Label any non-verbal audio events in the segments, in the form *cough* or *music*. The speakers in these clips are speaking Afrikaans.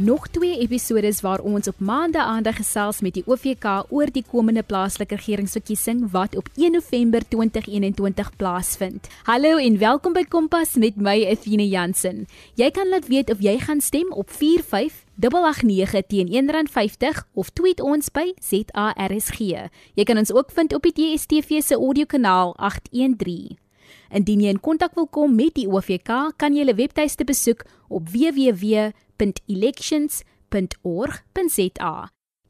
nog twee episodes waar ons op maande aandag gesels met die OVK oor die komende plaaslike regeringsverkiesing wat op 1 November 2021 plaasvind. Hallo en welkom by Kompas met my Athena Jansen. Jy kan laat weet of jy gaan stem op 45 889 teen R1.50 of tweet ons by ZARSG. Jy kan ons ook vind op die DSTV se audiokanaal 813. Indien jy in kontak wil kom met die OVK, kan jy hulle webtuiste besoek op www.elections.org.za.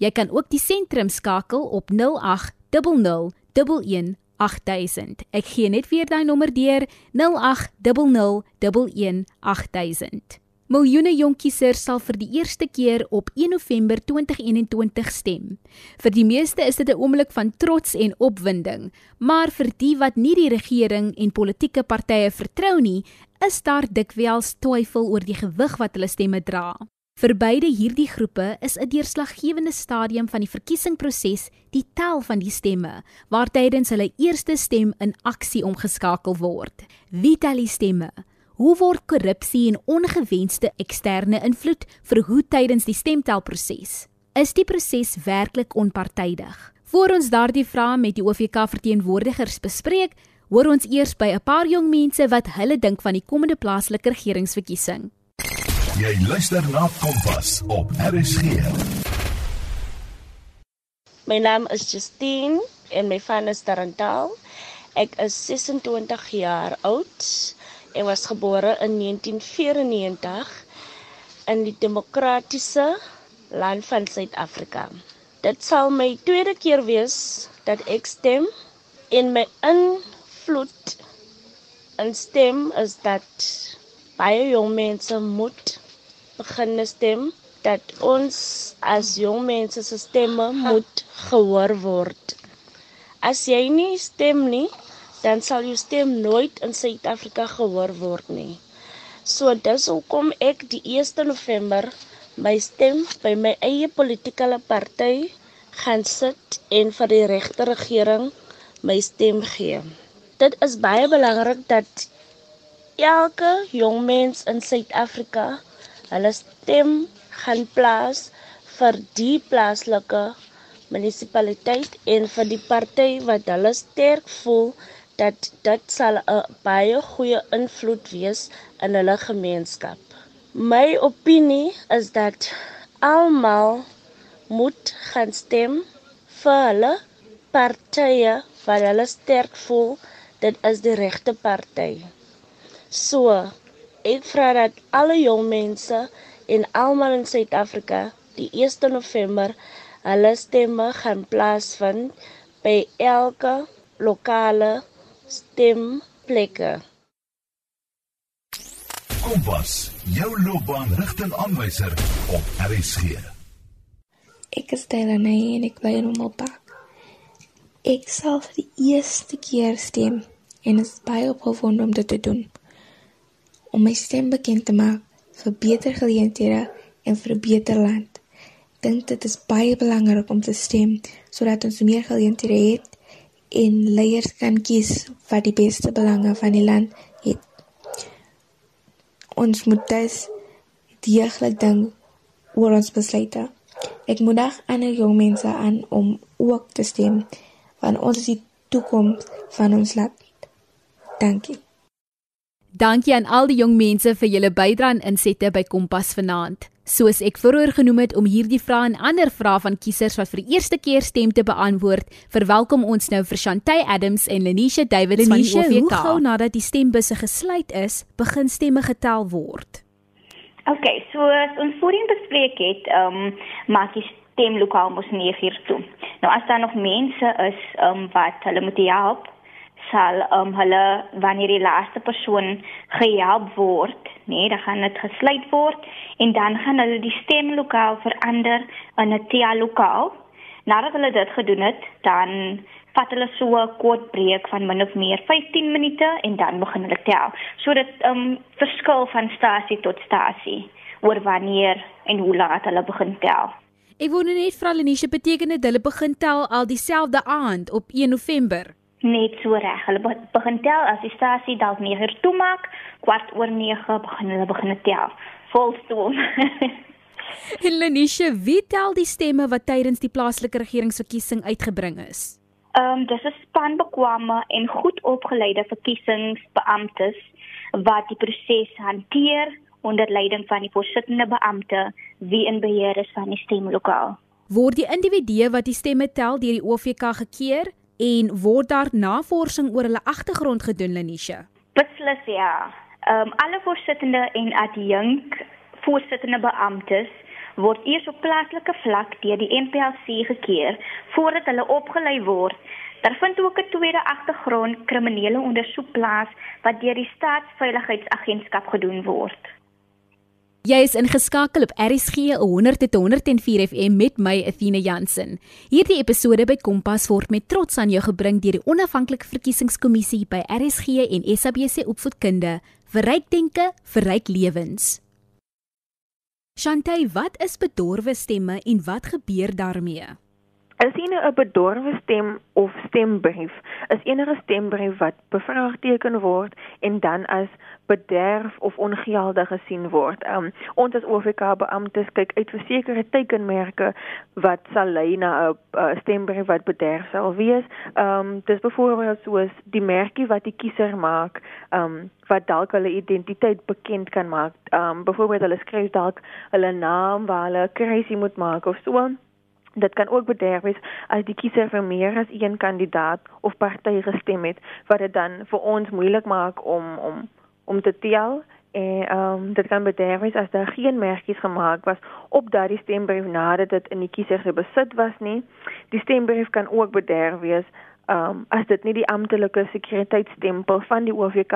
Jy kan ook die sentrum skakel op 0800 11 8000. Ek gee net weer daai nommer deur 0800 11 8000. Miljoene jong kiesers sal vir die eerste keer op 1 November 2021 stem. Vir die meeste is dit 'n oomblik van trots en opwinding, maar vir die wat nie die regering en politieke partye vertrou nie, is daar dikwels twyfel oor die gewig wat hulle stemme dra. Vir beide hierdie groepe is 'n deurslaggewende stadium van die verkiesingsproses die tel van die stemme, waar tydens hulle eerste stem in aksie omgeskakel word. Wie tel die stemme? Hoe word korrupsie en ongewenste eksterne invloed verhoed tydens die stemtelproses? Is die proses werklik onpartydig? Voor ons daardie vrae met die OVK verteenwoordigers bespreek, hoor ons eers by 'n paar jong mense wat hulle dink van die komende plaaslike regeringsverkiesing. Jy luister na Kompas op RSG. My naam is Justine en my van is Tarantal. Ek is 26 jaar oud. Ek was gebore in 1994 in die demokratiese land van Suid-Afrika. Dit sal my tweede keer wees dat ek stem en my invloed in stem is dat baie jong mense moet begin stem dat ons as jong mense se stemme moet gehoor word. As jy nie stem nie, dan sal jou stem nooit in Suid-Afrika gehoor word nie. So dis hoekom ek die 1 November my stem by my eie politieke party gaan sit en vir die regte regering my stem gee. Dit is baie belangrik dat elke jong mens in Suid-Afrika hulle stem gaan plaas vir die plaaslike munisipaliteit en vir die party wat hulle sterk voel dat dit sal 'n baie goeie invloed wees in hulle gemeenskap. My opinie is dat almal moet gaan stem vir hulle partye wat hulle sterk voel dit is die regte party. So, ek vra dat alle jong mense en almal in Suid-Afrika die 1 November hulle stemme gaan plaasvind by elke lokale stemplekke. Kompas, jou loopbaanrigtingaanwyser op RSG. Ek is Delaney en ek bly in Hommelpark. Ek sal vir die eerste keer stem en is baie opgewonde om dit te doen. Om my stem bekend te maak vir beter geleenthede en vir 'n beter land. Dink dit is baie belangrik om te stem sodat ons meer geleenthede het en leiers kan kies wat die beste belange van die land het. Ons moet dus deeglik dink oor ons besluite. Ek moedig ander jong mense aan om ook te stem want ons is die toekoms van ons land. Dankie. Dankie aan al die jong mense vir julle bydrae en insette by Kompas vanaand. Soos ek vroeër genoem het om hierdie vrae en ander vrae van kiesers wat vir die eerste keer stem te beantwoord, verwelkom ons nou vir Shantay Adams en Lenisha Davids van die OVK. Hoe gou nadat die stembusse gesluit is, begin stemme getel word? OK, so as ons voorheen bespreek het, ehm um, maak die stemlokaal mos 9 uur toe. Nou as daar nog mense is ehm um, wat hulle moet help, sal um, hulle wanneer die laaste persoon gehelp word, nee, dan gaan dit gesluit word en dan gaan hulle die stemlokaal verander in 'n tea-lokaal. Nadat hulle dit gedoen het, dan vat hulle so 'n kort breek van min of meer 15 minute en dan begin hulle tel. So dit um verskil van stasie tot stasie oor wanneer en hoe laat hulle begin tel. Ek wou net vra Lenisha, beteken dit hulle begin tel al dieselfde aand op 1 November? Net so reg. Hulle begin tel as die stasie dalk 9 uur toe maak, kwart oor 9 begin hulle begin tel. Volstoom. *laughs* En Lenisha, wie tel die stemme wat tydens die plaaslike regeringsverkiesing uitgebring is? Ehm um, dis 'n span bekwame en goed opgeleide verkiesingsbeamptes wat die proses hanteer onder leiding van die voorsittende beampte wie in beheer is van die stemlokaal. Word die individue wat die stemme tel deur die OVK gekeer en word daar navorsing oor hulle agtergrond gedoen Lenisha? Beslis ja. Ehm um, alle voorsittende en adjunk voorsittende beamptes word eers op plaaslike vlak deur die NPLC gekeer voordat hulle opgelei word. Daar vind ook 'n tweede agtergrond kriminele ondersoek plaas wat deur die staatsveiligheidsagentskap gedoen word. Jy is ingeskakel op RSG 100.104 FM met my Athena Jansen. Hierdie episode by Kompas word met trots aan jou gebring deur die Onafhanklike Verkiesingskommissie by RSG en SABC Opvoedkunde vir ryk denke vir ryk lewens. Shantay, wat is bedorwe stemme en wat gebeur daarmee? As jy 'n bedorwe stem of stembrief is enige stembrief wat bevraagteken word en dan as bederf of ongeldig gesien word. Um, ons as OVK beamptes kyk uit vir sekere teikenmerke wat sal lei na 'n stembrief wat bederf sal wees. Ehm um, dis byvoorbeeld soos die merkie wat die kiezer maak, ehm um, wat dalk hulle identiteit bekend kan maak. Ehm um, byvoorbeeld hulle skryf dalk hulle naam waar hulle kruisie moet maak of so. Dit kan ook bederf wees as die kiezer vir meer as een kandidaat of party gestem het wat dit dan vir ons moeilik maak om om om te tel en ehm um, dit kan bederf wees as daar geen merkies gemaak was op daardie stembrief nadat dit in die kiezer se besit was nie. Die stembrief kan ook bederf wees ehm um, as dit nie die amptelike sekuriteitstempel van die OVK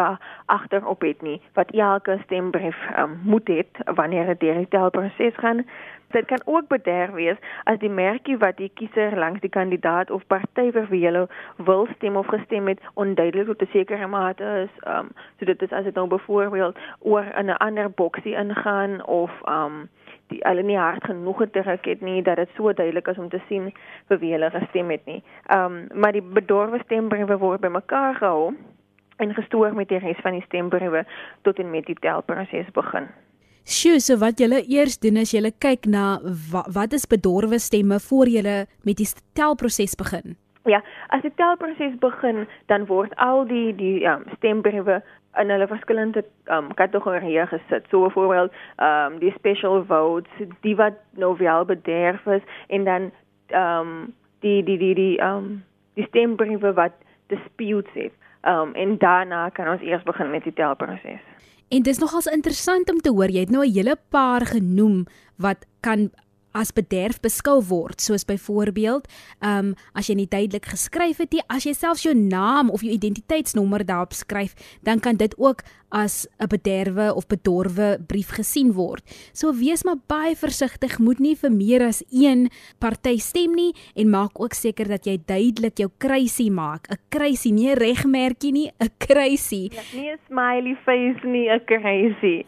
agterop het nie wat elke stembrief um, moet hê wanneer dit deur die telproses gaan. Dit kan ook bederf wees as die merkie wat die kiezer langs die kandidaat of party vir wie hulle wil stem of gestem het onduidelik tot 'n sekere mate is. Um so dit is as dit nou byvoorbeeld oor in 'n ander boksie ingaan of um die hulle nie hard genoeg gedruk het nie dat dit so duidelik is om te sien vir wie hulle gestem het nie. Um maar die bedorwe stembriewe word bymekaar gehou en gestoor met die res van die stembriewe tot en met die telproses begin. Sjoe, so wat julle eers doen is julle kyk na wat, wat is bedorwe stemme voor julle met die telproses begin. Ja, as die telproses begin, dan word al die die um, stembriewe in hulle verskillende um, kategorieë gesit. So byvoorbeeld, ehm um, die special votes, die wat nou wel bederf is en dan ehm um, die die die die ehm um, die stembriewe wat disputes het. Ehm um, en daarna kan ons eers begin met die telproses. En dis nogals interessant om te hoor jy het nou 'n hele paar genoem wat kan as bederf beskou word soos byvoorbeeld ehm um, as jy nie duidelik geskryf het nie as jy selfs jou naam of jou identiteitsnommer daarop skryf dan kan dit ook as 'n bederwe of bedorwe brief gesien word. So wees maar baie versigtig, moet nie vir meer as een party stem nie en maak ook seker dat jy duidelik jou kruisie maak. 'n Kruisie, nie 'n regmerkie nie, 'n kruisie. Nie 'n smiley face nie, 'n kruisie.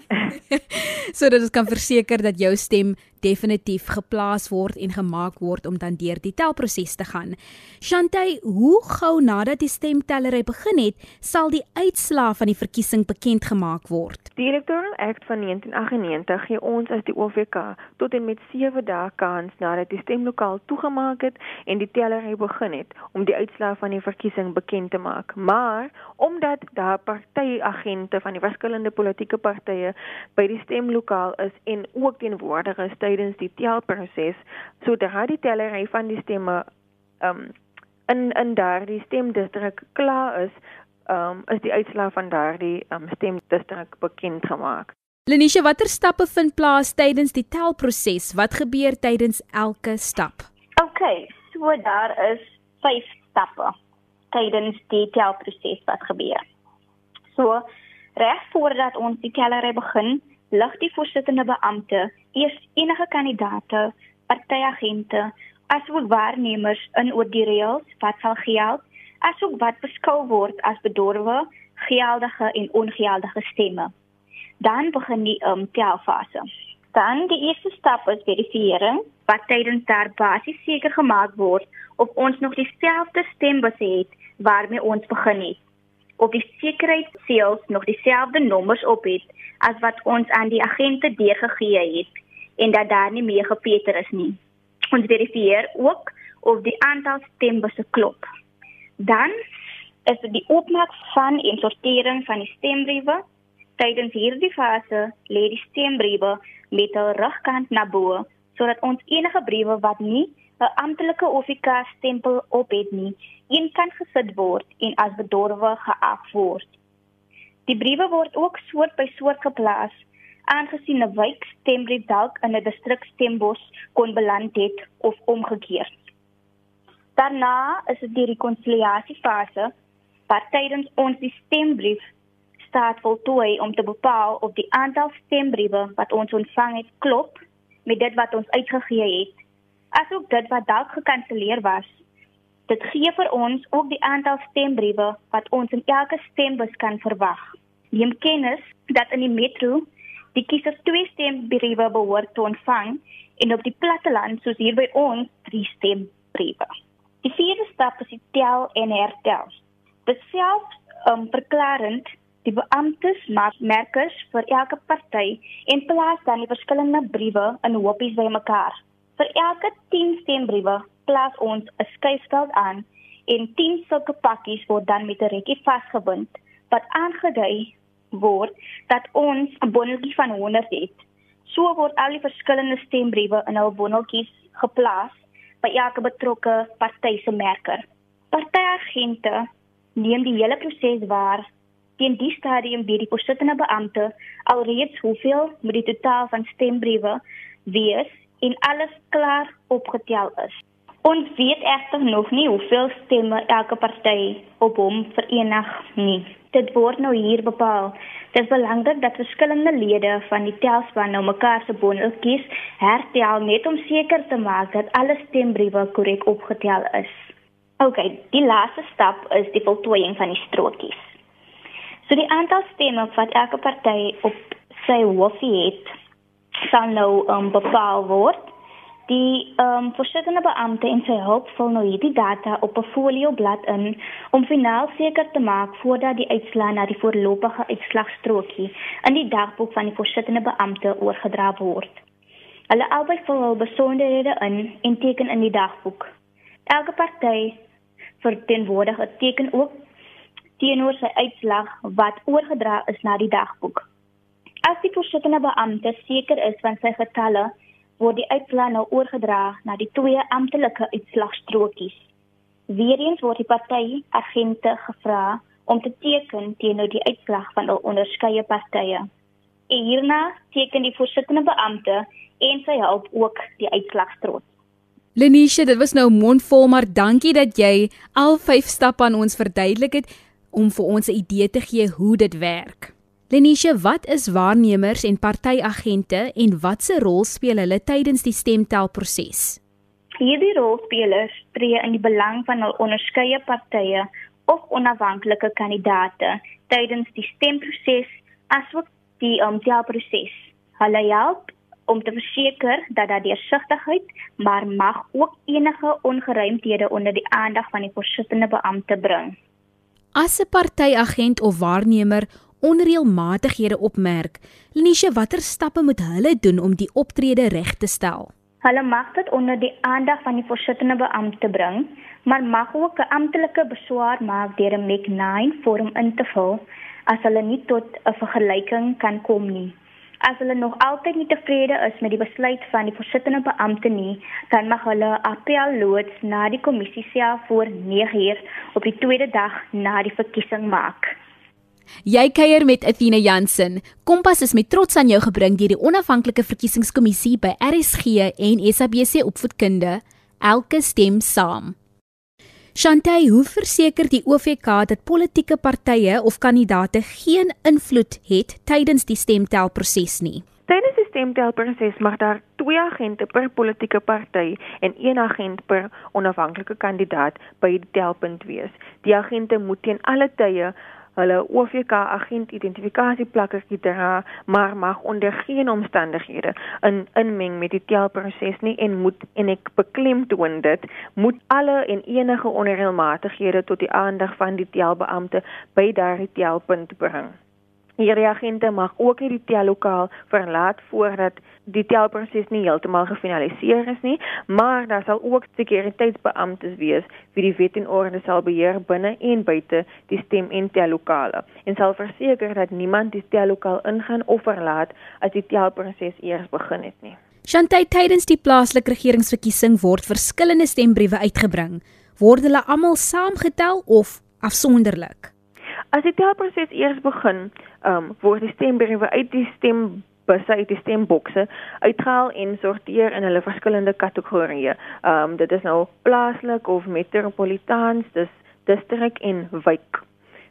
*laughs* Sodat ons kan verseker dat jou stem definitief geplaas word en gemaak word om dan deur die telproses te gaan. Shantay, hoe gou nadat die stemtellery begin het, sal die uitslaa van die verkiesing bekend gemaak word. Die Electoral Act van 1998 gee ons as die OVK tot en met 7 dae kans nadat die stemlokaal toegemaak het en die tellery begin het om die uitslae van die verkiesing bekend te maak. Maar omdat daar partyagente van die verskillende politieke partye by die stemlokaal is en ook teenwoordig is tydens die telproses, sodra die tellery van die stemme um in in daardie stemdistrik klaar is, um, is die uitslag van daardie um, stemdistrik bekend gemaak. Lenisha, watter stappe vind plaas tydens die telproses? Wat gebeur tydens elke stap? OK, so daar is 5 stappe tydens die telproses wat gebeur. So reg voordat ons die tellery begin, lig die voorsittende beampte eers enige kandidaate, partyagente, asook waarnemers in oor die reëls wat sal geld asook wat beskou word as bedorwe, geldige en ongeldige stemme. Dan begin die um, telfase. Dan die eerste stap is verifisering wat tydens daar basies seker gemaak word of ons nog dieselfde stembus het waarmee ons begin het. Of die sekuriteitsseels nog dieselfde nommers op het as wat ons aan die agente deurgegee het en dat daar nie meer gepeter is nie. Ons verifieer ook of die aantal stembusse klop. Dan is dit die opmaak van en sortering van die stembriewe. Tydens hierdie fase lê die stembriewe met 'n rugkant na bo sodat ons enige briewe wat nie 'n amptelike OFK stempel op het nie, een kan gesit word en as bedorwe geag word. Die briewe word ook soort by soort geplaas aangesien 'n wijk stembrief dalk in 'n distrik stembos kon beland het of omgekeerd. Daarna is dit die rekonsiliasiefase wat tydens ons die stembrief staat voltooi om te bepaal of die aantal stembriewe wat ons ontvang het klop met dit wat ons uitgegee het asook dit wat dalk gekanselleer was. Dit gee vir ons ook die aantal stembriewe wat ons in elke stembus kan verwag. Neem kennis dat in die metro die kiesers twee stembriewe behoort te ontvang en op die platteland soos hier by ons drie stembriewe. Die vierde stap is die tel en hertel. Dit self um, verklarend die beamptes maak merkers vir elke party en plaas dan die verskillende briewe in hoopies bymekaar. Vir elke 10 stembriewe plaas ons 'n skuifveld aan en 10 sulke pakkies word dan met 'n rekkie vasgebind wat aangedui word dat ons 'n bondeltjie van 100 het. So word al die verskillende stembriewe in hul bondeltjies geplaas by elke betrokke party se merker. Partyagente neem die hele proses waar teen die stadium weet die posisionele beampte alreeds hoeveel met die totaal van stembriewe wees en alles klaar opgetel is. Ons weet egter nog nie hoeveel stemme elke party op hom verenig nie. Dit word nou hier bepaal. Dit is belangrik dat verskillende lede van die telspan nou mekaar se bondeltjies hertel net om seker te maak dat alle stembriewe korrek opgetel is. OK, die laaste stap is die voltooiing van die strokies. So die aantal stemme wat elke party op sy hoofie het, sal nou um, bepaal word. Die um, voorsittende beampte en sy hulp vul nou hierdie data op 'n folioblad in om finaal seker te maak voordat die uitslae na die voorlopige uitslagstrokie in die dagboek van die voorsittende beampte oorgedra word. Hulle albei vul hul besonderhede in en teken in die dagboek. Elke party verteenwoordig 'n teken ook teenoor sy uitslag wat oorgedra is na die dagboek. As die voorsittende beampte seker is van sy getalle, word die uitslag nou oorgedra na die twee amptelike uitslagstrokies. Weereens word die party agente gevra om te teken teenoor die uitslag van hul onderskeie partye. En hierna teken die voorsittende beampte en sy hulp ook die uitslagstrook. Lenisha, dit was nou mondvol, maar dankie dat jy al 5 stappe aan ons verduidelik het om vir ons 'n idee te gee hoe dit werk. Lenisha, wat is waarnemers en partyagente en watse rol speel hulle tydens die stemtelproses? Hierdie rolspelers tree in die belang van hul onderskeie partye of onafhanklike kandidaate tydens die stemproses asook die omtelproses. Hulle help om te verseker dat daar deursigtigheid, maar mag ook enige ongeruimthede onder die aandag van die voorsittende beampte bring. As 'n partyagent of waarnemer onreëlmatighede opmerk, Lenisha, watter stappe moet hulle doen om die optrede reg te stel? Hulle mag dit onder die aandag van die voorsittende beampte bring, maar mag ook 'n amptelike beswaar maak deur 'n MEC9 vorm in te vul as hulle nie tot 'n vergelyking kan kom nie. As hulle nog altyd nie tevrede is met die besluit van die voorsittende beampte nie, dan mag hulle appel loods na die kommissie self voor 9uur op die tweede dag na die verkiesing maak. Jy kuier met Athena Jansen. Kompas is met trots aan jou gebring deur die onafhanklike verkiesingskommissie by RSG en SABC Opvoedkunde. Elke stem saam. Shantay, hoe verseker die OVK dat politieke partye of kandidaate geen invloed het tydens die stemtelproses nie? Tydens die stemtelproses mag daar twee agente per politieke party en een agent per onafhanklike kandidaat by die telpunt wees. Die agente moet teen alle tye hulle OVK agent identifikasieplakkertjie dra, maar mag onder geen omstandighede in inmeng met die telproses nie en moet en ek beklemtoon dit, moet alle en enige onreëlmatighede tot die aandag van die telbeampte by daardie telpunt bring. Hierdie agente mag ook nie die tellokaal verlaat voordat die telproses nie heeltemal gefinaliseer is nie, maar daar sal ook sekuriteitsbeamptes wees wie die wet en orde sal beheer binne en buite die stem en tellokale en sal verseker dat niemand die tellokaal ingaan of verlaat as die telproses eers begin het nie. Chantay tydens die plaaslike regeringsverkiesing word verskillende stembriewe uitgebring. Word hulle almal saamgetel of afsonderlik? As die telproses eers begin, um, word die stembriewe uit die stembusse uit die stembokse uitgehaal en sorteer in hulle verskillende kategorieë. Um dit is nou plaaslik of metropolitaans, dis distrik en wijk.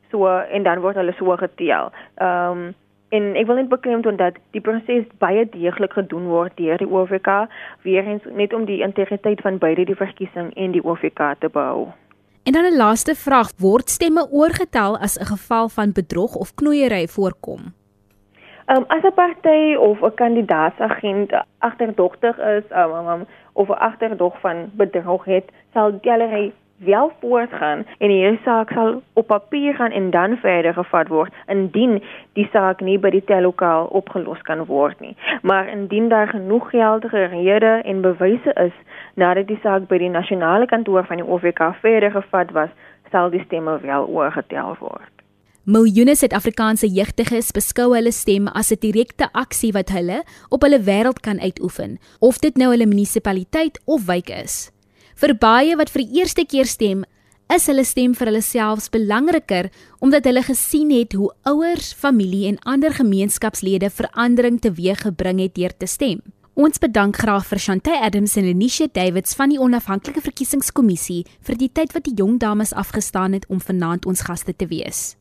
So en dan word hulle so getel. Um en ek wil net beklemtoon dat die proses baie deeglik gedoen word deur die OVK weer eens net om die integriteit van beide die verkiesing en die OVK te behou. En dan 'n laaste vraag, word stemme oorgetel as 'n geval van bedrog of knoeiery voorkom? Ehm um, as 'n party of 'n kandidaatsagent agterdogtig is, um, um, of agterdog van bedrog het, sal die allery wel voortgaan en hierdie saak sal op papier gaan en dan verder gevat word indien die saak nie by die tellokaal opgelos kan word nie. Maar indien daar genoeg geldige redes en bewyse is nadat die saak by die nasionale kantoor van die OVK verder gevat was, sal die stemme wel oorgetel word. Miljoene Suid-Afrikaanse jeugdiges beskou hulle stem as 'n direkte aksie wat hulle op hulle wêreld kan uitoefen, of dit nou hulle munisipaliteit of wijk is. Vir baie wat vir die eerste keer stem, is hulle stem vir hulle selfs belangriker omdat hulle gesien het hoe ouers, familie en ander gemeenskapslede verandering teweeggebring het deur te stem. Ons bedank graag vir Shantay Adams en Anisha Davids van die onafhanklike verkiesingskommissie vir die tyd wat die jong dames afgestaan het om vanaand ons gaste te wees.